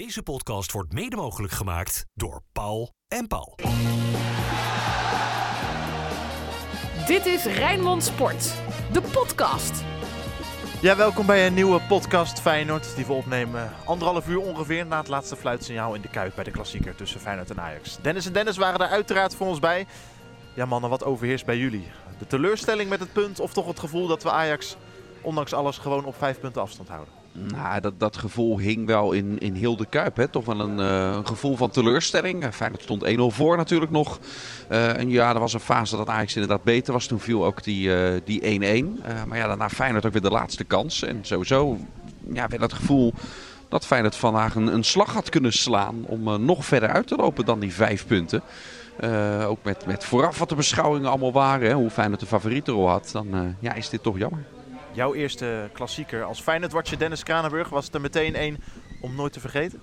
Deze podcast wordt mede mogelijk gemaakt door Paul en Paul. Dit is Rijnmond Sport, de podcast. Ja, welkom bij een nieuwe podcast Feyenoord die we opnemen anderhalf uur ongeveer na het laatste fluitsignaal in de Kuip bij de klassieker tussen Feyenoord en Ajax. Dennis en Dennis waren er uiteraard voor ons bij. Ja mannen, wat overheerst bij jullie? De teleurstelling met het punt of toch het gevoel dat we Ajax ondanks alles gewoon op vijf punten afstand houden? Nou, dat, dat gevoel hing wel in, in heel de Kuip. Hè? Toch wel een, eh, een gevoel van teleurstelling. Uh, Feyenoord stond 1-0 voor natuurlijk nog. Uh, en ja, er was een fase dat Ajax inderdaad beter was. Toen viel ook die 1-1. die maar ja, daarna Feyenoord ook weer de laatste kans. En sowieso ja, werd het gevoel dat Feyenoord vandaag een, een slag had kunnen slaan... om nog verder uit te lopen dan die vijf punten. ook met, met vooraf wat de beschouwingen allemaal waren. Hè? Hoe Feyenoord de favorietenrol had. Dan ja, is dit toch jammer. Jouw eerste klassieker als Feyenoord-watcher Dennis Kranenburg. Was het er meteen één om nooit te vergeten?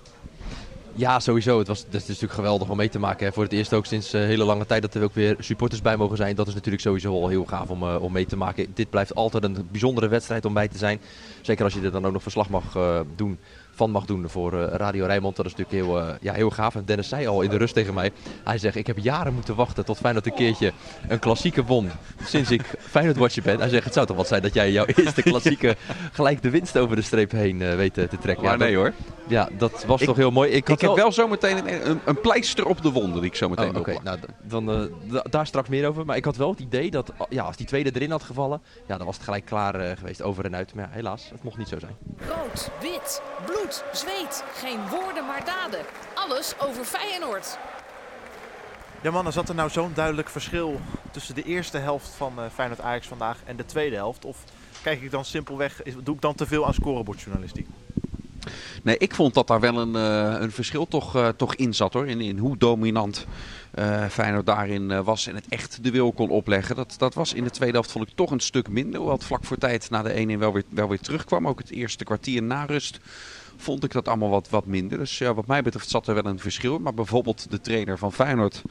Ja, sowieso. Het, was, het is natuurlijk geweldig om mee te maken. Hè. Voor het eerst ook sinds uh, hele lange tijd dat er ook weer supporters bij mogen zijn. Dat is natuurlijk sowieso al heel gaaf om, uh, om mee te maken. Dit blijft altijd een bijzondere wedstrijd om bij te zijn. Zeker als je er dan ook nog verslag mag uh, doen van mag doen voor uh, Radio Rijnmond. Dat is natuurlijk heel, uh, ja, heel gaaf. En Dennis zei al in de rust tegen mij. Hij zegt, ik heb jaren moeten wachten tot Feyenoord een keertje een klassieke won. Sinds ik Feyenoord-watcher ben. Hij zegt, het zou toch wat zijn dat jij jouw eerste klassieke gelijk de winst over de streep heen uh, weet te trekken. Maar ja, nee hoor. Ja, dat was ik, toch heel mooi. Ik, ik heb wel zometeen een, een, een, pleister op de wonden die ik zo meteen oh, Oké, nou, dan, daar straks meer over. Maar ik had wel het idee dat ja, als die tweede erin had gevallen, ja, dan was het gelijk klaar geweest over en uit. Maar ja, helaas, het mocht niet zo zijn. Rood, wit, bloed, zweet. Geen woorden, maar daden. Alles over Feyenoord. Ja mannen, zat er nou zo'n duidelijk verschil tussen de eerste helft van uh, Feyenoord Ajax vandaag en de tweede helft? Of kijk ik dan simpelweg, is, doe ik dan te veel aan scorebordjournalistiek? Nee, ik vond dat daar wel een, uh, een verschil toch, uh, toch in zat hoor. In, in hoe dominant uh, Feyenoord daarin was en het echt de wil kon opleggen. Dat, dat was in de tweede helft vond ik toch een stuk minder. Hoewel het vlak voor tijd na de 1-1 wel weer, wel weer terugkwam. Ook het eerste kwartier na rust vond ik dat allemaal wat, wat minder. Dus ja, wat mij betreft zat er wel een verschil. Maar bijvoorbeeld de trainer van Feyenoord,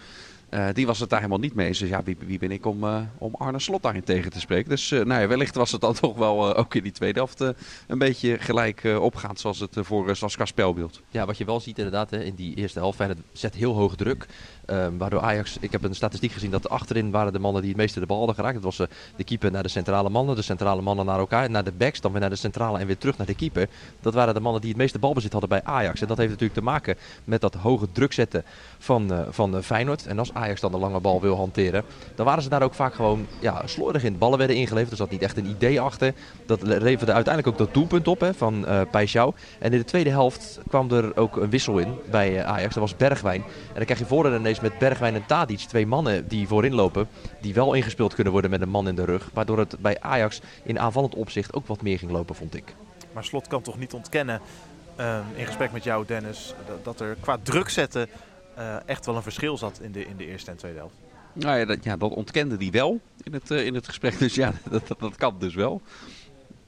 uh, die was het daar helemaal niet mee. Dus ja, wie, wie ben ik om, uh, om Arne Slot daarin tegen te spreken. Dus uh, nou ja, wellicht was het dan toch wel ook in die tweede helft een beetje gelijk opgaand zoals het voor zoals qua spelbeeld. Ja, wat je wel ziet inderdaad hè, in die eerste helft, Feyenoord zet heel hoog druk. Um, waardoor Ajax, ik heb een statistiek gezien dat achterin waren de mannen die het meeste de bal hadden geraakt. Dat was uh, de keeper naar de centrale mannen, de centrale mannen naar elkaar, naar de backs, dan weer naar de centrale en weer terug naar de keeper. Dat waren de mannen die het meeste balbezit hadden bij Ajax. En dat heeft natuurlijk te maken met dat hoge druk zetten van, uh, van uh, Feyenoord. En als Ajax dan de lange bal wil hanteren, dan waren ze daar ook vaak gewoon ja, slordig in. Ballen werden ingeleverd, er zat niet echt een idee achter. Dat leverde uiteindelijk ook dat doelpunt op hè, van uh. En in de tweede helft kwam er ook een wissel in bij Ajax. Dat was Bergwijn. En dan krijg je voordeel met Bergwijn en Tadic, twee mannen die voorin lopen, die wel ingespeeld kunnen worden met een man in de rug. Waardoor het bij Ajax in aanvallend opzicht ook wat meer ging lopen, vond ik. Maar Slot kan toch niet ontkennen, uh, in gesprek met jou Dennis, dat, dat er qua druk zetten uh, echt wel een verschil zat in de, in de eerste en tweede helft. Nou ja, dat, ja, dat ontkende hij wel in het, uh, in het gesprek. Dus ja, dat, dat, dat, kan dus wel.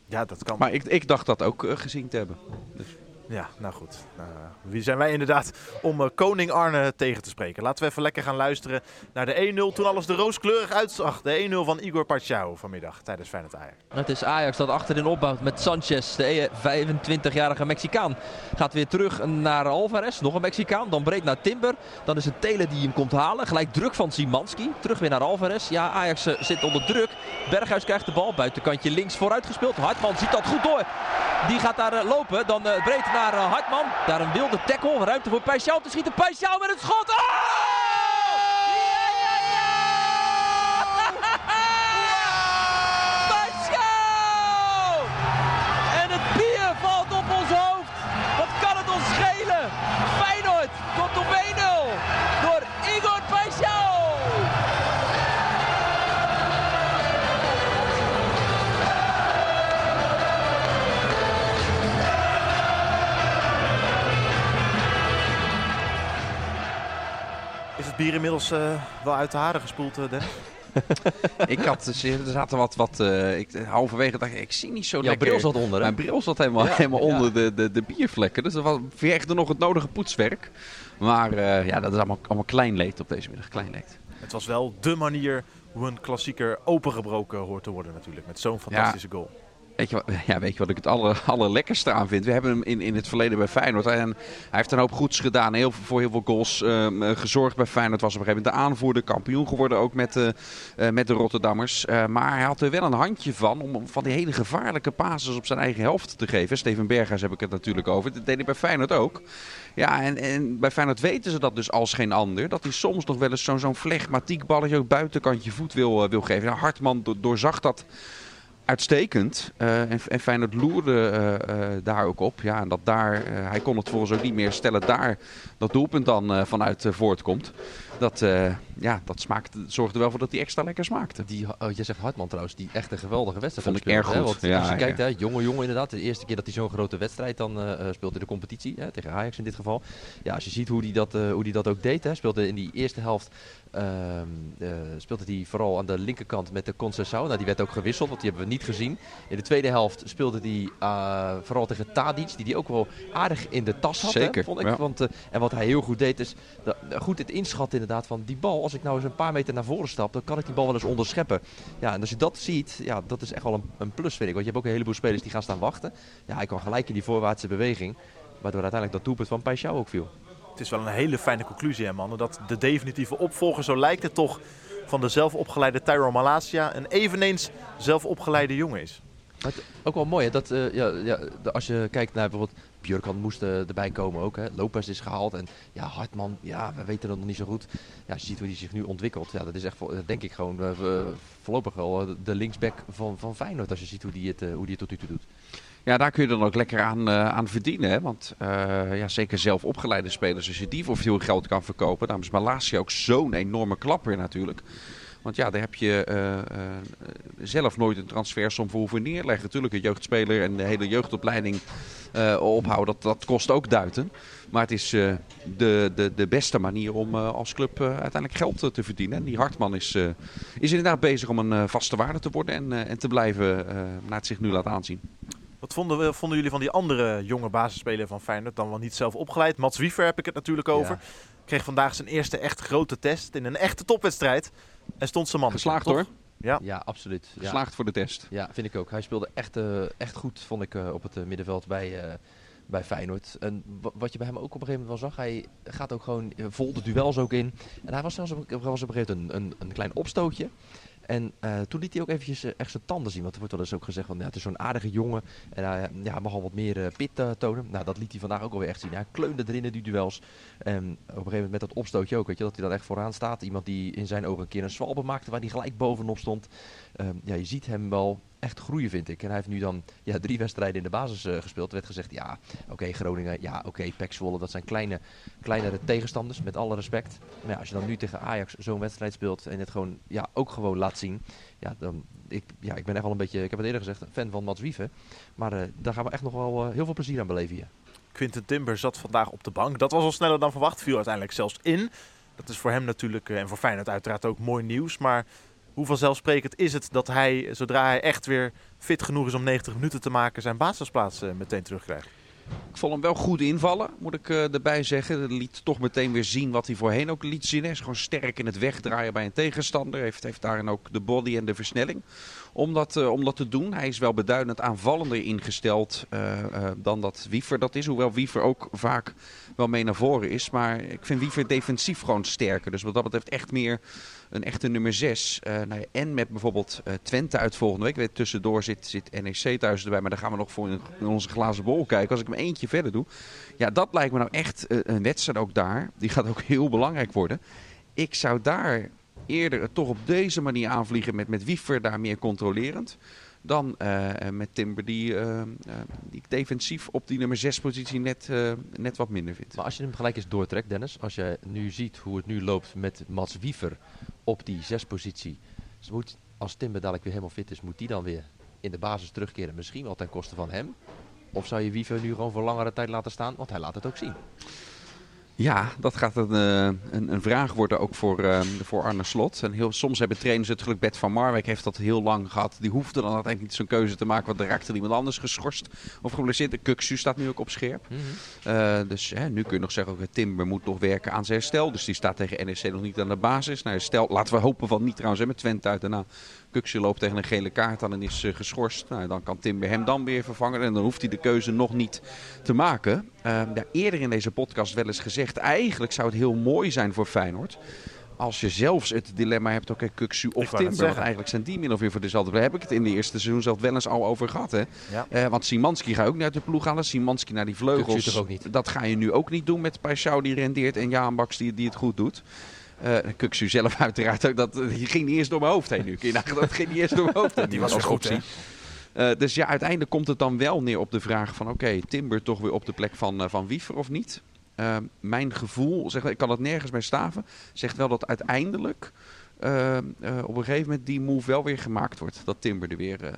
Ja, dat kan. Maar ik, ik dacht dat ook gezien te hebben. Dus. Ja, nou goed. Uh, wie zijn wij inderdaad om uh, koning Arne tegen te spreken? Laten we even lekker gaan luisteren naar de 1-0 toen alles er rooskleurig uitzag. De 1-0 van Igor Pachau vanmiddag tijdens Feyenoord Ajax. Het is Ajax dat achterin opbouwt met Sanchez. De 25-jarige Mexicaan gaat weer terug naar Alvarez. Nog een Mexicaan. Dan breed naar Timber. Dan is het Telen die hem komt halen. Gelijk druk van Simanski. Terug weer naar Alvarez. Ja, Ajax uh, zit onder druk. Berghuis krijgt de bal. Buitenkantje links vooruit gespeeld. Hartman ziet dat goed door. Die gaat daar lopen. Dan breed naar naar uh, Hartman. Daar een wilde tackle. Ruimte voor Peixau te schieten. Peixau met het schot. Oh! Bier inmiddels uh, wel uit de haren gespoeld, uh, Dennis? ik had, er zaten wat, wat uh, ik, halverwege dacht ik, ik zie niet zo Jouw lekker. bril zat onder, hè? Mijn bril zat helemaal, Ja, helemaal ja. onder de, de, de biervlekken. Dus er was, vergde nog het nodige poetswerk. Maar uh, ja, dat is allemaal, allemaal klein leed op deze middag. Klein leed. Het was wel dé manier hoe een klassieker opengebroken hoort te worden natuurlijk. Met zo'n fantastische goal. Weet je, wat, ja, weet je wat ik het aller, allerlekkerste aan vind? We hebben hem in, in het verleden bij Feyenoord. En hij heeft een hoop goeds gedaan. Heel, voor heel veel goals ehm, eh, gezorgd bij Feyenoord. Was op een gegeven moment de aanvoerder. Kampioen geworden ook met, uh, met de Rotterdammers. maar hij had er wel een handje van. Om van die hele gevaarlijke passes op zijn eigen helft te geven. Steven Berghuis heb ik het natuurlijk over. Dat deed hij bij Feyenoord ook. Ja, en, en bij Feyenoord weten ze dat dus als geen ander. Dat hij soms nog wel eens zo'n zo'n flegmatiek balletje ook buitenkantje voet wil, wil geven. Hartman doorzag dat uitstekend. Uh, en, en Feyenoord loerde uh, uh, daar ook op. Ja, en dat daar, hij kon het volgens ook niet meer stellen, daar dat doelpunt dan vanuit voortkomt. Dat, ja, dat smaakt, zorgde wel voor dat hij extra lekker smaakte. Die, oh, je zegt Hartman trouwens, die echt een geweldige wedstrijd Vond ik erg goed. Hè? Want ja, als je kijkt, hè, jonge jongen inderdaad. De eerste keer dat hij zo'n grote wedstrijd dan speelt in de competitie. Hè, tegen Ajax in dit geval. Ja, als je ziet hoe hij dat, hoe die dat ook deed. Hè, speelde in die eerste helft uh, uh, speelde hij vooral aan de linkerkant met de Concessao. Nou, die werd ook gewisseld, want die hebben we niet gezien. In de tweede helft speelde hij uh, vooral tegen Tadic, die die ook wel aardig in de tas had. Zeker, hè, vond ik. Ja. Want, en wat hij heel goed deed is de, goed het inschatten inderdaad van die bal. Als ik nou eens een paar meter naar voren stap, dan kan ik die bal wel eens onderscheppen. Ja, en als je dat ziet, ja, dat is echt wel een, een plus vind ik. Want je hebt ook een heleboel spelers die gaan staan wachten. Ja, hij kwam gelijk in die voorwaartse beweging. Waardoor uiteindelijk dat doelpunt van Paixão ook viel het is wel een hele fijne conclusie, hè, mannen. Dat de definitieve opvolger, zo lijkt het toch, van de zelfopgeleide Tyro Malasia een eveneens zelfopgeleide jongen is. Maar ook wel mooi, hè? Dat, uh, ja, ja, als je kijkt naar bijvoorbeeld Björkan moest uh, erbij komen ook. Hè. Lopez is gehaald en ja, Hartman, ja, we weten dat nog niet zo goed. Ja, je ziet hoe hij zich nu ontwikkelt, ja, dat is echt, denk ik gewoon uh, voorlopig wel de linksback van, van Feyenoord. Als je ziet hoe die het, hoe die het tot nu toe doet. Ja, daar kun je dan ook lekker aan, aan verdienen. Hè? Want ja, zeker zelf opgeleide spelers, als je die voor veel geld kan verkopen. Daarom is Malasia ook zo'n enorme klapper natuurlijk. Want ja, daar heb je uh, zelf nooit een transfersom voor hoeven neerleggen. Natuurlijk, een jeugdspeler en de hele jeugdopleiding ophouden, dat, dat kost ook duiten. Maar het is de, de, de beste manier om als club uiteindelijk geld te verdienen. En die Hartman is, is inderdaad bezig om een vaste waarde te worden en, en te blijven naar het zich nu laat aanzien. Wat vonden, vonden jullie van die andere jonge basisspeler van Feyenoord? Dan wel niet zelf opgeleid. Mats Wiever heb ik het natuurlijk over. Ja. Kreeg vandaag zijn eerste echt grote test in een echte topwedstrijd. En stond zijn man. Geslaagd hoor. Ja, ja absoluut. Geslaagd ja. voor de test. Ja, vind ik ook. Hij speelde echt, uh, echt goed, vond ik, uh, op het uh, middenveld bij, bij Feyenoord. En wat je bij hem ook op een gegeven moment wel zag, hij gaat ook gewoon vol de duels ook in. En hij was zelfs op, was op een gegeven moment een, een, een klein opstootje. En uh, toen liet hij ook eventjes uh, echt zijn tanden zien. Want er wordt wel eens ook gezegd van het is zo'n aardige jongen. En hij uh, ja, mag al wat meer pit tonen. Nou, dat liet hij vandaag ook alweer echt zien. Hij kleunde erin in die duels. En op een gegeven moment met dat opstootje ook. Weet je, dat hij dan echt vooraan staat. Iemand die in zijn ogen een keer een zwalbe maakte waar hij gelijk bovenop stond. Um, ja, je ziet hem wel echt groeien, vind ik. En hij heeft nu dan ja, drie wedstrijden in de basis uh, gespeeld. Er werd gezegd, ja, oké, Groningen, ja, oké, okay, Zwolle, dat zijn kleine, kleinere tegenstanders, met alle respect. Maar ja, als je dan nu tegen Ajax zo'n wedstrijd speelt en het gewoon, ja, ook gewoon laat zien. Ja, dan, ik, ja, ik ben echt wel een beetje, ik heb het eerder gezegd, fan van Mats Wieven. Maar uh, daar gaan we echt nog wel uh, heel veel plezier aan beleven hier. Quinten Timber zat vandaag op de bank. Dat was al sneller dan verwacht, viel uiteindelijk zelfs in. Dat is voor hem natuurlijk, en voor Feyenoord uiteraard ook mooi nieuws. Maar hoe vanzelfsprekend is het dat hij, zodra hij echt weer fit genoeg is om 90 minuten te maken, zijn basisplaats uh, meteen terugkrijgt? Ik vond hem wel goed invallen, moet ik uh, erbij zeggen. Hij liet toch meteen weer zien wat hij voorheen ook liet zien. Hij is gewoon sterk in het wegdraaien bij een tegenstander. Heeft, heeft daarin ook de body en de versnelling om dat, uh, om dat te doen. Hij is wel beduidend aanvallender ingesteld uh, uh, dan dat Wiever dat is. Hoewel Wiever ook vaak wel mee naar voren is. Maar ik vind Wiever defensief gewoon sterker. Dus wat dat betreft echt meer een echte nummer 6. Uh, nou en met bijvoorbeeld Twente uit volgende week. Weet, tussendoor zit, zit NEC thuis erbij. Maar daar gaan we nog voor in, onze glazen bol kijken. Als ik hem eentje verder doe. Ja, dat lijkt me nou echt een wedstrijd ook daar. Die gaat ook heel belangrijk worden. Ik zou daar eerder het toch op deze manier aanvliegen. Met, met Wiever daar meer controlerend. Dan met Timber die, die ik defensief op die nummer 6 positie net, net wat minder vind. Maar als je hem gelijk eens doortrekt Dennis. Als je nu ziet hoe het nu loopt met Mats Wiever op die zespositie. Dus moet, als Timber dadelijk weer helemaal fit is, moet die dan weer in de basis terugkeren. Misschien wel ten koste van hem. Of zou je Wiever nu gewoon voor langere tijd laten staan? Want hij laat het ook zien. Ja, dat gaat een, eh, een, een vraag worden ook voor, eh, voor Arne Slot. En heel, soms hebben trainers het geluk. Bert van Marwijk heeft dat heel lang gehad. Die hoefde dan uiteindelijk niet zo'n keuze te maken. Want er raakte iemand anders geschorst of geblesseerd. De Kuksu staat nu ook op scherp. Mhm. Eh, dus hè, nu kun je nog zeggen, ook Timber moet nog werken aan zijn herstel. Dus die staat tegen NEC nog niet aan de basis. Nou, herstel, laten we hopen van niet trouwens hè, met Twente uit daarna. Kuksu loopt tegen een gele kaart aan en is eh, geschorst. Nou, dan kan Timber hem dan weer vervangen. En dan hoeft hij de keuze nog niet te maken. Uh, ja, eerder in deze podcast wel eens gezegd, eigenlijk zou het heel mooi zijn voor Feyenoord. Als je zelfs het dilemma hebt, oké, Kuksu Ik of Timber. Want eigenlijk zijn die min of meer voor dezelfde. Daar heb ik het in de eerste seizoen zelf wel eens al over gehad. Hè? Ja. Eh, want Simanski ga je ook niet uit de ploeg halen. Simanski naar die vleugels. Toch ook niet? Dat ga je nu ook niet doen met Paixão die rendeert en Jaan Baks die, die het goed doet. Eh Kuksu zelf uiteraard ook. Dat die ging niet eens door mijn hoofd heen nu. Dat ging niet eens door mijn hoofd heen. Die was als weer goed, optie. Eh, dus ja, uiteindelijk komt het dan wel neer op de vraag van... Oké, Timber toch weer op de plek van, eh, van Wiever of niet? Eh, mijn gevoel, zeg, ik kan het nergens bij staven... zegt wel dat uiteindelijk eh, eh, op een gegeven moment die move wel weer gemaakt wordt. Dat Timber er weer, eh,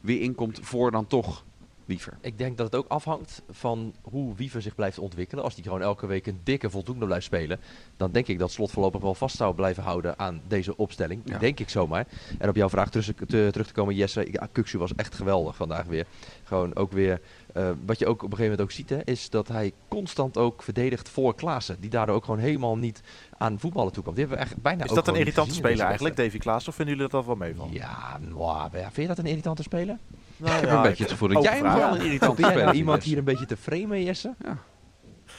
weer inkomt voor dan toch Wiever. Ik denk dat het ook afhangt van hoe Wiever zich blijft ontwikkelen. Als hij gewoon elke week een dikke voldoende blijft spelen, dan denk ik dat Slot voorlopig wel vast zou blijven houden aan deze opstelling. Ja. Denk ik zomaar. En op jouw vraag terug te, terug te komen, Jesse. Ja, was echt geweldig vandaag weer. Gewoon ook weer. eh, wat je ook op een gegeven moment ook ziet, hè, is dat hij constant ook verdedigt voor Klaassen. Die daardoor ook gewoon helemaal niet aan voetballen toe kwam. Die hebben we echt bijna Is dat een irritante speler eigenlijk, Davy Klaas? Of vinden jullie dat wel wedstrijd. meevallen? Ja, mwah, ja, vind je dat een irritante speler? Nou, Ik heb ja, een beetje het gevoel dat jij hem wel een irritante nou iemand hier een beetje te framen, Jesse? Ja.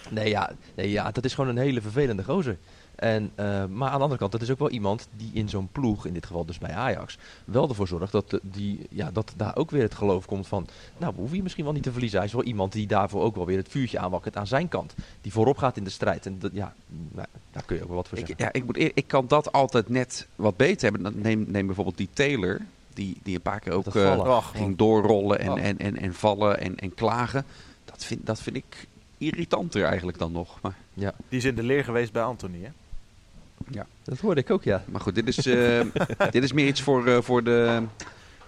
Nee ja, nee, ja, dat is gewoon een hele vervelende gozer. En, eh, maar aan de andere kant, dat is ook wel iemand die in zo'n ploeg, in dit geval dus bij Ajax, wel ervoor zorgt dat, die, ja, dat daar ook weer het geloof komt van, nou, we hoeven je misschien wel niet te verliezen. Hij is wel iemand die daarvoor ook wel weer het vuurtje aanwakkert aan zijn kant. Die voorop gaat in de strijd. En dat, ja, nou, daar kun je ook wel wat voor Ik, zeggen. ja, ik, moet eer- ik kan dat altijd net wat beter hebben. Neem, neem bijvoorbeeld die Taylor, die, die een paar keer ook eh. Ach, ging doorrollen en, en, en, en vallen en, en klagen. Dat vind, dat vind ik irritanter eigenlijk dan nog. Maar, Die is in de leer geweest bij Anthony, hè? Dat hoorde ik ook, ja. maar goed, dit is, eh, dit is meer iets voor, eh, voor de...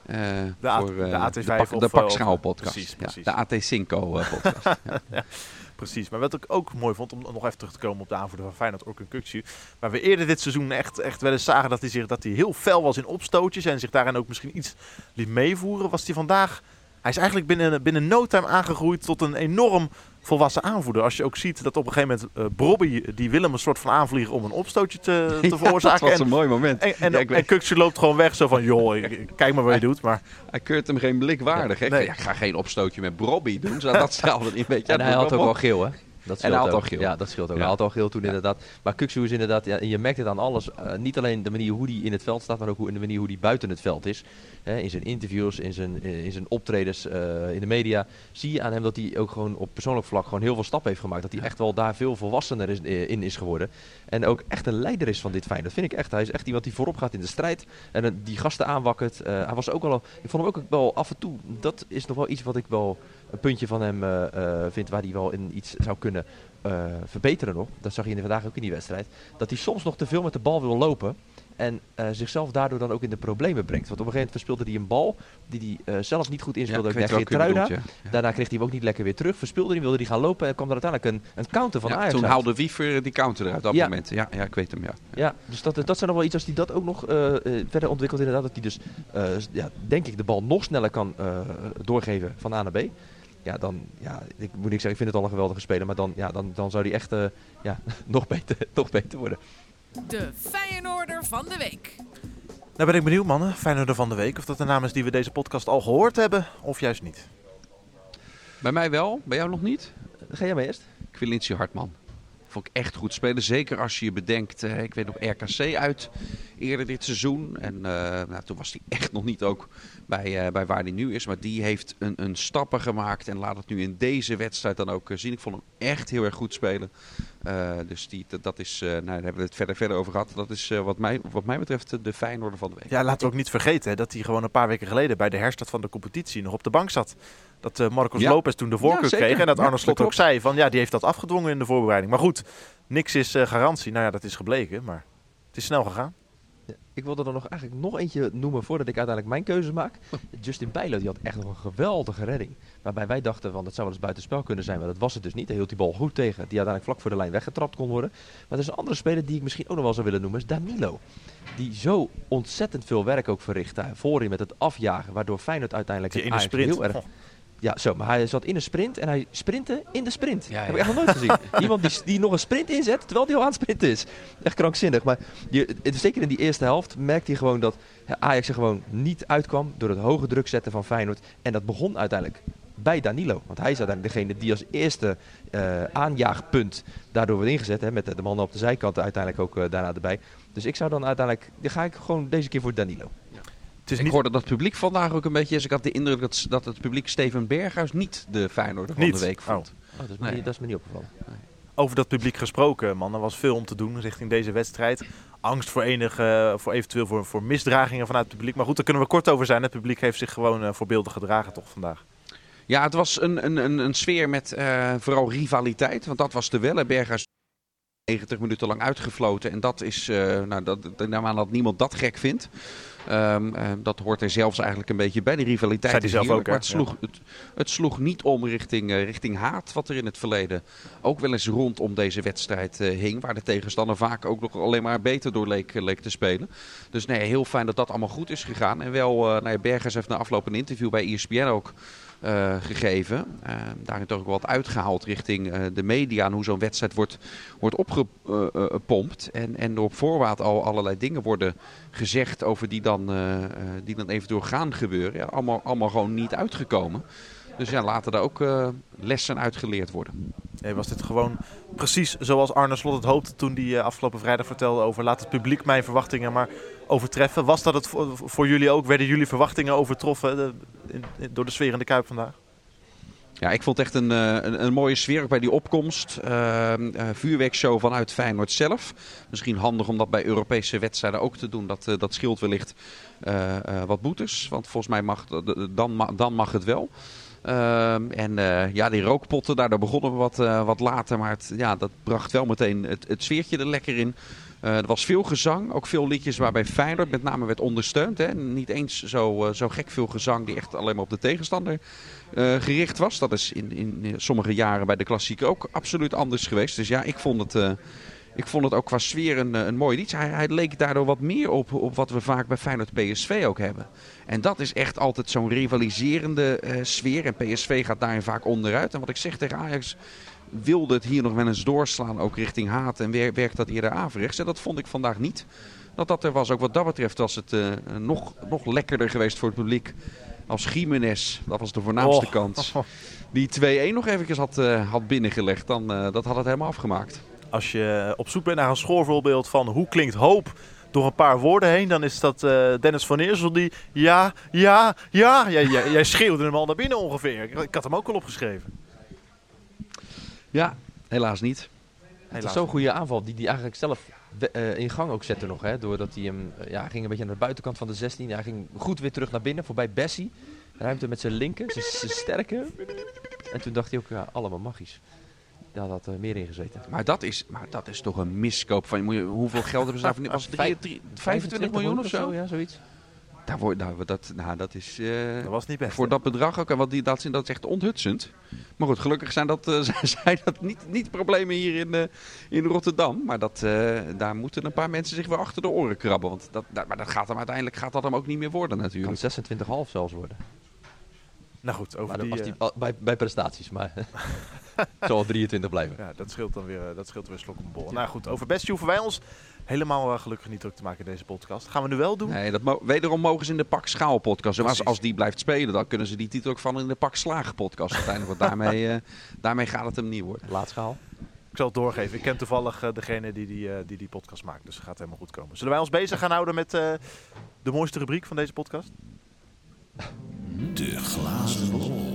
eh, De voor, de AT5 de, pak, of, de of- podcast. precies, Ja, de AT5 eh, podcast. Precies, maar wat ik ook mooi vond, om nog even terug te komen op de aanvoerder van Feyenoord, Orkun Kukcu. Waar we eerder dit seizoen echt, echt wel eens zagen dat hij, zich, dat hij heel fel was in opstootjes en zich daarin ook misschien iets liet meevoeren, was hij vandaag... Hij is eigenlijk binnen, binnen no time aangegroeid tot een enorm volwassen aanvoerder. Als je ook ziet dat op een gegeven moment uh, Brobby, die wil hem een soort van aanvliegen om een opstootje te, te Ja, veroorzaken. dat was en, een mooi moment. en, en, Ja, en Kukcu loopt gewoon weg zo van, joh, kijk maar wat je doet. Maar Hij keurt hem geen blik waardig. hè? Nee. Ja, ik ga geen opstootje met Brobby doen. Zo, dat straalde een beetje en hij had ook wel geel, hè? Dat hij had ook. al geel. Ja, dat scheelt ook. Ja. Hij had al geel toen Ja. inderdaad. Maar Kuksu is inderdaad, ja, en je merkt het aan alles. eh, niet alleen de manier hoe hij in het veld staat, maar ook hoe, in de manier hoe hij buiten het veld is. Hè, in zijn interviews, in zijn, in zijn optredens eh, in de media. Zie je aan hem dat hij ook gewoon op persoonlijk vlak gewoon heel veel stappen heeft gemaakt. Dat hij echt wel daar veel volwassener is, eh, in is geworden. En ook echt een leider is van dit fijn. Dat vind ik echt. Hij is echt iemand die voorop gaat in de strijd. En eh, die gasten aanwakkert. Eh, hij was ook wel, ik vond hem ook wel af en toe. Dat is nog wel iets wat ik wel een puntje van hem eh, eh, vind waar hij wel in iets zou kunnen eh, verbeteren nog. Dat zag je vandaag ook in die wedstrijd. Dat hij soms nog te veel met de bal wil lopen. En zichzelf daardoor dan ook in de problemen brengt. Want op een gegeven moment verspeelde hij een bal die hij eh, zelf niet goed Ja, inspeelde. ik bedoelt, ja. Ja. Daarna kreeg hij hem ook niet lekker weer terug. Verspeelde hij, wilde hij gaan lopen. En kwam er uiteindelijk een, een counter van Ja, Ajax toen uit. haalde Wiever die counter eruit op dat Ja. moment. Ja, ja, ik weet hem, ja. Ja, dus dat, dat zijn nog wel iets als hij dat ook nog verder ontwikkelt inderdaad. Dat hij dus, ja, denk ik, de bal nog sneller kan doorgeven van A naar B. Ja, dan, ja, ik moet niet zeggen, ik vind het al een geweldige speler. Maar dan, ja, dan, dan zou hij echt eh, ja, nog, beter, nog beter worden. De Feyenoorder van de week. nou ben ik benieuwd mannen, Feyenoorder van de Week. Of dat de naam is die we deze podcast al gehoord hebben, of juist niet. Bij mij wel, bij jou nog niet? Ga jij maar eerst? Quilinci Hartman. Vond ik echt goed spelen. Zeker als je je bedenkt, eh, ik weet nog RKC uit eerder dit seizoen. En eh, nou, toen was hij echt nog niet ook bij, eh, bij waar hij nu is. Maar die heeft een, een stappen gemaakt en laat het nu in deze wedstrijd dan ook zien. Ik vond hem echt heel erg goed spelen. Dus die, dat- is, nou, daar hebben we het verder, verder over gehad. Dat is wat, mij, wat mij betreft de Feyenoorder van de week. Ja, laten we ook niet vergeten hè, dat hij gewoon een paar weken geleden bij de herstart van de competitie nog op de bank zat. Dat eh, Marcos Ja. Lopez toen de voorkeur Ja, kreeg en dat Arne dat Slot ook zei van ja, die heeft dat afgedwongen in de voorbereiding. Maar goed, niks is eh, garantie. Nou ja, dat is gebleken, maar het is snel gegaan. ik wilde er nog eigenlijk nog eentje noemen voordat ik uiteindelijk mijn keuze maak. Justin Bijlo, die had echt nog een geweldige redding. Waarbij wij dachten van, dat zou wel eens buitenspel kunnen zijn, maar dat was het dus niet. Hij hield die bal goed tegen, die uiteindelijk vlak voor de lijn weggetrapt kon worden. Maar er is een andere speler die ik misschien ook nog wel zou willen noemen, is Danilo. Die zo ontzettend veel werk ook verrichtte voorin met het afjagen, waardoor Feyenoord uiteindelijk het Ajax sprint. heel erg... Ja, zo, maar hij zat in een sprint en hij sprintte in de sprint. Ja, Heb ik echt nog nooit gezien. Iemand die, die nog een sprint inzet terwijl hij al aan het sprinten is. Echt krankzinnig. Maar je, het- zeker in die eerste helft merkte hij gewoon dat Ajax er gewoon niet uitkwam door het hoge druk zetten van Feyenoord. En dat begon uiteindelijk bij Danilo. Want hij is uiteindelijk degene die als eerste eh, aanjaagpunt daardoor wordt ingezet. Hè, met de, de mannen op de zijkant uiteindelijk ook eh, daarna erbij. Dus ik zou dan uiteindelijk, dan ga ik gewoon deze keer voor Danilo. Het is Ik niet, hoorde dat het publiek vandaag ook een beetje is. Ik had de indruk dat, dat het publiek Steven Berghuis niet de Feyenoorder van Niet? de week vond. Oh, dat, is me Nee. niet, dat is me niet opgevallen. over dat publiek gesproken, man. Er was veel om te doen richting deze wedstrijd. Angst voor enige, voor eventueel voor, voor misdragingen vanuit het publiek. Maar goed, daar kunnen we kort over zijn. Het publiek heeft zich gewoon eh, voorbeeldig gedragen toch vandaag. Ja, het was een, een, een, een sfeer met eh, vooral rivaliteit. Want dat was de wel. hè. Berghuis 90 minuten lang uitgefloten. En dat is, eh nou, dat, ik neem aan dat niemand dat gek vindt. Ehm, eh, dat hoort er zelfs eigenlijk een beetje bij. De rivaliteit zelf ook, maar het sloeg, het, het sloeg niet om richting, eh, richting haat. Wat er in het verleden ook wel eens rondom deze wedstrijd eh, hing. Waar de tegenstander vaak ook nog alleen maar beter door leek, leek te spelen. Dus nee, heel fijn dat dat allemaal goed is gegaan. En wel, nou ja, Bergers heeft na afloop een interview bij ESPN ook eh, gegeven. Eh, daarin toch ook wat uitgehaald richting eh, de media en hoe zo'n wedstrijd wordt, wordt opgepompt. en, en op voorwaarts al allerlei dingen worden gezegd over die dan, eh, die dan eventueel gaan gebeuren. Ja, allemaal, allemaal gewoon niet uitgekomen. Dus ja, laten daar ook eh, lessen uitgeleerd worden. Nee, was dit gewoon precies zoals Arne Slot het hoopte toen hij eh, afgelopen vrijdag vertelde over laat het publiek mijn verwachtingen maar overtreffen. Was dat het voor, jullie ook? Werden jullie verwachtingen overtroffen eh, in- in- door de sfeer in de Kuip vandaag? Ja, ik vond het echt een, een, een mooie sfeer ook bij die opkomst. Vuurwerkshow vanuit Feyenoord zelf. Misschien handig om dat bij Europese wedstrijden ook te doen. Dat, dat scheelt wellicht wat boetes. Want volgens mij mag, dan, dan mag het wel. Ehm, en eh, ja, die rookpotten, daar, daar begonnen we wat, eh, wat later. Maar ja, dat bracht wel meteen het, het sfeertje er lekker in. Eh, er was veel gezang, ook veel liedjes waarbij Feyenoord met name werd ondersteund. Hè. Niet eens zo, zo gek veel gezang die echt alleen maar op de tegenstander gericht was. Dat is in, in sommige jaren bij de klassieker ook absoluut anders geweest. Dus ja, ik vond het, ik vond het ook qua sfeer een, eh, een mooi lied. Hij, hij leek daardoor wat meer op, op wat we vaak bij Feyenoord PSV ook hebben. En dat is echt altijd zo'n rivaliserende eh, sfeer. En PSV gaat daarin vaak onderuit. En wat ik zeg tegen Ajax wilde het hier nog wel eens doorslaan, ook richting haat. En wer- werkt dat eerder averechts. En dat vond ik vandaag niet. Dat dat er was. Ook wat dat betreft was het eh, nog, nog lekkerder geweest voor het publiek. Als Jiménez, dat was de voornaamste Oh. kans, die 2-1 nog eventjes had, had binnengelegd. Dan dat had het helemaal afgemaakt. Als je op zoek bent naar een schoolvoorbeeld van hoe klinkt hoop door een paar woorden heen, dan is dat eh, Dennis van Eersel die ja, ja, ja. Jij, jij, jij schreeuwde hem al naar binnen ongeveer. Ik, ik had hem ook al opgeschreven. Ja, helaas niet. Het is zo'n goede aanval die hij eigenlijk zelf eh, in gang ook zette nog. Hè, doordat hij hem, eh, ja, ging een beetje naar de buitenkant van de 16. Hij ging goed weer terug naar binnen, voorbij Bessie. Ruimte met zijn linker, zijn sterke. En toen dacht hij ook, ja, allemaal magisch. Daar had eh, meer in gezeten. Maar dat, is, maar dat is toch een miskoop van moet je- hoeveel geld hebben ze daarvoor? Was het drie- drie- 25 miljoen of zo? Ja, zoiets. Daar wordt, nou, dat, nou, dat is eh, Dat was niet best. voor hè? dat bedrag ook. En wat die, dat, is- dat is echt onthutsend. Maar goed, gelukkig zijn dat, eh, zijn dat niet, niet problemen hier in, eh, in Rotterdam. Maar dat, eh, daar moeten een paar mensen zich weer achter de oren krabben. Want dat, dat, maar dat gaat hem uiteindelijk gaat dat hem ook niet meer worden Kan natuurlijk. 26,5 zelfs worden. Nou goed, over Maar die, eh, die, al- bij, bij prestaties, maar het zal wel 23 blijven. ja, dat scheelt dan weer, eh, dat scheelt weer slok op een bol. Nou goed, over Bestie hoeven wij ons helemaal eh, gelukkig niet druk te maken in deze podcast. gaan we nu wel doen. Nee, dat mo- wederom mogen ze in de Pak Schaal podcast. Als, als die blijft spelen, dan kunnen ze die titel ook van in de Pak Slagen podcast uiteindelijk. Want daarmee, eh, daarmee gaat het hem niet worden. Laatschaal. Ik zal het doorgeven. Ik ken toevallig eh, degene die die, eh, die die podcast maakt. Dus het gaat helemaal goed komen. Zullen wij ons bezig gaan houden met eh, de mooiste rubriek van deze podcast? De glazen bol.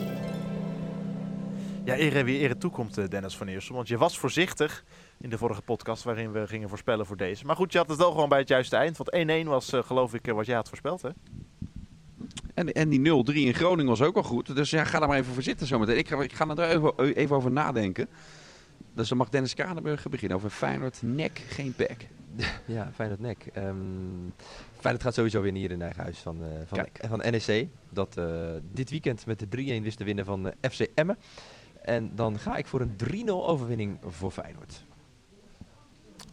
Ja, ere wie ere toekomt, eh, Dennis van Eersel. Want je was voorzichtig in de vorige podcast waarin we gingen voorspellen voor deze. Maar goed, je had het wel gewoon bij het juiste eind. Want 1-1 was eh, geloof ik eh, wat jij had voorspeld, hè? En, en die 0-3 in Groningen was ook al goed. Dus ja, ga daar maar even voor zitten zometeen. Ik ga, ik ga er even, even over nadenken. Dus dan mag Dennis Kranenburger beginnen over Feyenoord, nek, geen back. Ja, Feyenoord nek. Ehm Feyenoord gaat sowieso winnen hier in eigen huis van, eh, van, Kijk. van NEC. Dat eh, dit weekend met de 3-1 wist te winnen van eh, FC Emmen. En dan ga ik voor een 3-0 overwinning voor Feyenoord.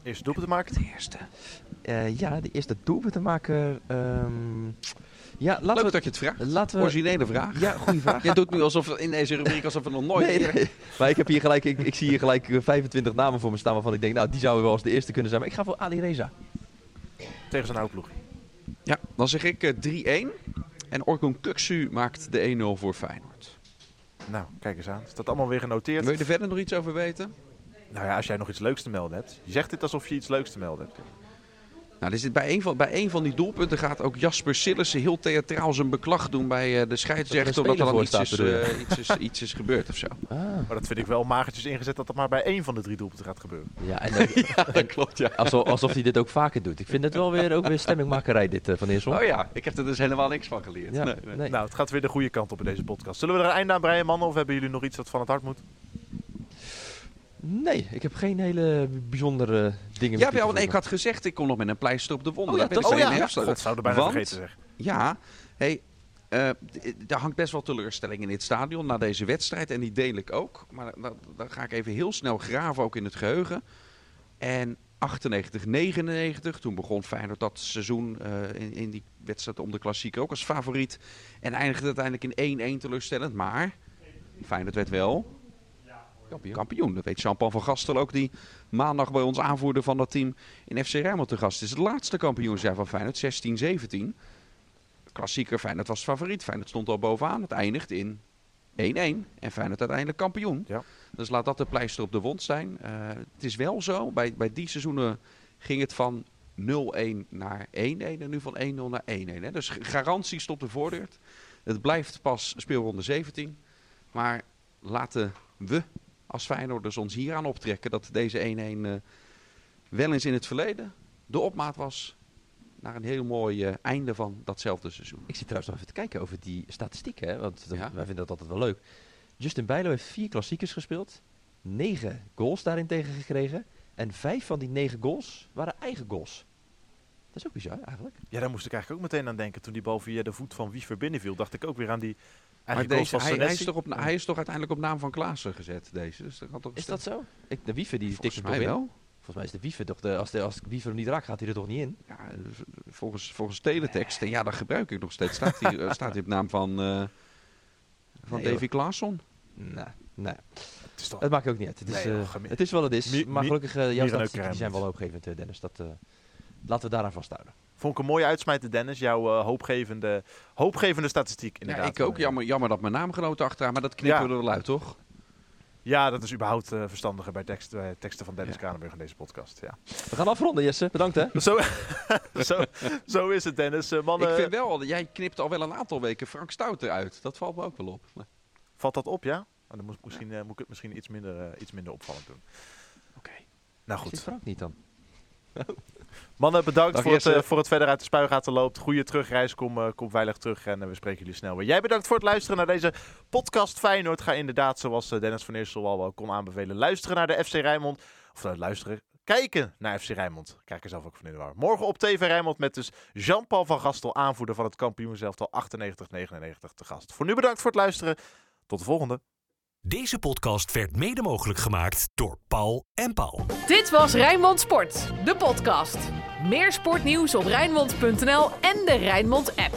Eerste doelpunt te maken. De eerste. Eh, ja, de eerste doelpuntenmaker. ehm ja, laten Leuk we... dat je het vraagt. Laten we Originele vraag. ja, goede vraag. Jij doet nu alsof in deze rubriek alsof we nog nooit... Nee, nee. Maar ik, heb hier gelijk, ik, ik zie hier gelijk eh, 25 namen voor me staan waarvan ik denk, nou, die zouden wel als de eerste kunnen zijn. Maar ik ga voor Ali Reza. Tegen zijn oude ploeg. Ja, dan zeg ik eh, 3-1. En Orkun Kuksu maakt de 1-0 voor Feyenoord. Nou, kijk eens aan. Is dat allemaal weer genoteerd? Wil je er verder nog iets over weten? Nou ja, als jij nog iets leuks te melden hebt. Je zegt dit alsof je iets leuks te melden hebt. Nou, er zit bij, een van, bij een van die doelpunten gaat ook Jasper Sillissen heel theatraal zijn beklag doen bij eh, de scheidsrechter. Er Omdat er dan iets is, eh, iets, is, iets is gebeurd of zo. Ah. Maar dat vind ik wel magertjes ingezet dat dat maar bij één van de drie doelpunten gaat gebeuren. Ja, en Ja, dat klopt, ja. alsof, alsof hij dit ook vaker doet. Ik vind het wel weer, ook weer stemmingmakerij dit eh, van Eersel. Oh ja, ik heb er dus helemaal niks van geleerd. Ja, Nee, nee. nee. Nou, het gaat weer de goede kant op in deze podcast. Zullen we er een einde aan breien, mannen? Of hebben jullie nog iets wat van het hart moet? Nee, ik heb geen hele bijzondere dingen. Ja, wel, nee, ik had gezegd, ik kom nog met een pleister op de wonden. Oh ja, Daar dat- ik oh alleen ja, even- zouden bijna Want- vergeten zeg. Ja, hey, eh, d- er hangt best wel teleurstelling in dit stadion na deze wedstrijd. En die deel ik ook. Maar dan, dan ga ik even heel snel graven, ook in het geheugen. En 98, 99, toen begon Feyenoord dat seizoen eh, in, in die wedstrijd om de klassieker ook als favoriet. En eindigde uiteindelijk in 1-1 teleurstellend. Maar Feyenoord werd wel Kampioen. kampioen. Dat weet Jean-Paul van Gastel ook, die maandag bij ons aanvoerder van dat team in FC Rijnmond te gast is. Het laatste kampioensjaar van Feyenoord, 16-17. Klassieker, Feyenoord was favoriet. Feyenoord stond al bovenaan. Het eindigt in 1-1 en Feyenoord uiteindelijk kampioen. Ja. Dus laat dat de pleister op de wond zijn. Eh, het is wel zo, bij, bij die seizoenen ging het van 0-1 naar 1-1 en nu van 1-0 naar 1-1. hè. Dus garantie stopt de voordeur. Het blijft pas speelronde 17. Maar laten we als Feyenoorders ons hieraan optrekken dat deze 1-1 eh, wel eens in het verleden de opmaat was naar een heel mooi eh, einde van datzelfde seizoen. Ik zit trouwens nog even te kijken over die statistieken, hè, want dat- Ja. wij vinden dat altijd wel leuk. Justin Bijlo heeft vier klassiekers gespeeld, negen goals daarin tegen gekregen. En vijf van die negen goals waren eigen goals. Dat is ook bizar eigenlijk. Ja, daar moest ik eigenlijk ook meteen aan denken. Toen die bal via de voet van Wiever binnenviel, dacht ik ook weer aan die Maar deze, van hij, hij, is toch op, hij is toch uiteindelijk op naam van Klaassen gezet, deze. Dus dat kan toch Is dat zo? Ik, de Wiever die Volgens tikt mij in. wel. Volgens mij is de Wiever toch de, als, de, als Wiever hem niet raakt, gaat hij er toch niet in? Ja, volgens, volgens teletext, en ja, dat gebruik ik nog steeds, staat hij eh, staat hij op naam van, eh van Nee, Davy Klaasson. Nou, nou, Het is toch... het maakt ook niet uit. Het is, Nee, eh, joh, gemi- het is wat het is. Mi- maar gelukkig, uh, jouw statistieken die zijn wel hoopgevend, Dennis. Dat, eh, laten we daaraan vasthouden. Vond ik een mooie uitsmijter, Dennis. Jouw eh, hoopgevende, hoopgevende statistiek, Ja, inderdaad. ik ook. Jammer, jammer dat mijn naamgenoot achteraan, maar dat knippen Ja. we er wel uit, toch? Ja, dat is überhaupt eh, verstandiger bij tekst, eh, teksten van Dennis Ja. Kranenburg in deze podcast. Ja. We gaan afronden, Jesse. Bedankt, hè. Zo, zo, zo is het, Dennis. Eh, mannen, Ik vind wel, jij knipt al wel een aantal weken Frank Stouter uit. Dat valt me ook wel op. Valt dat op, ja? Oh, dan moet, ik misschien, eh, moet ik het misschien iets minder, iets minder opvallend doen. Oké. Nou Zit goed. Frank niet dan? Mannen, bedankt Dag, voor het, eh, voor het verder uit de spuigaten loopt. Goede terugreis, kom, eh, kom veilig terug en eh, we spreken jullie snel weer. Jij bedankt voor het luisteren naar deze podcast Feyenoord. Ga inderdaad, zoals Dennis van Eersel al wel kon aanbevelen, luisteren naar de FC Rijnmond. Of nou, luisteren, kijken naar FC Rijnmond. Kijk er zelf ook van in de war. Morgen op TV Rijnmond met dus Jean-Paul van Gastel, aanvoerder van het kampioenselftal 98-99 te gast. Voor nu bedankt voor het luisteren. Tot de volgende. Deze podcast werd mede mogelijk gemaakt door Paul en Paul. Dit was Rijnmond Sport, de podcast. Meer sportnieuws op Rijnmond.nl en de Rijnmond app.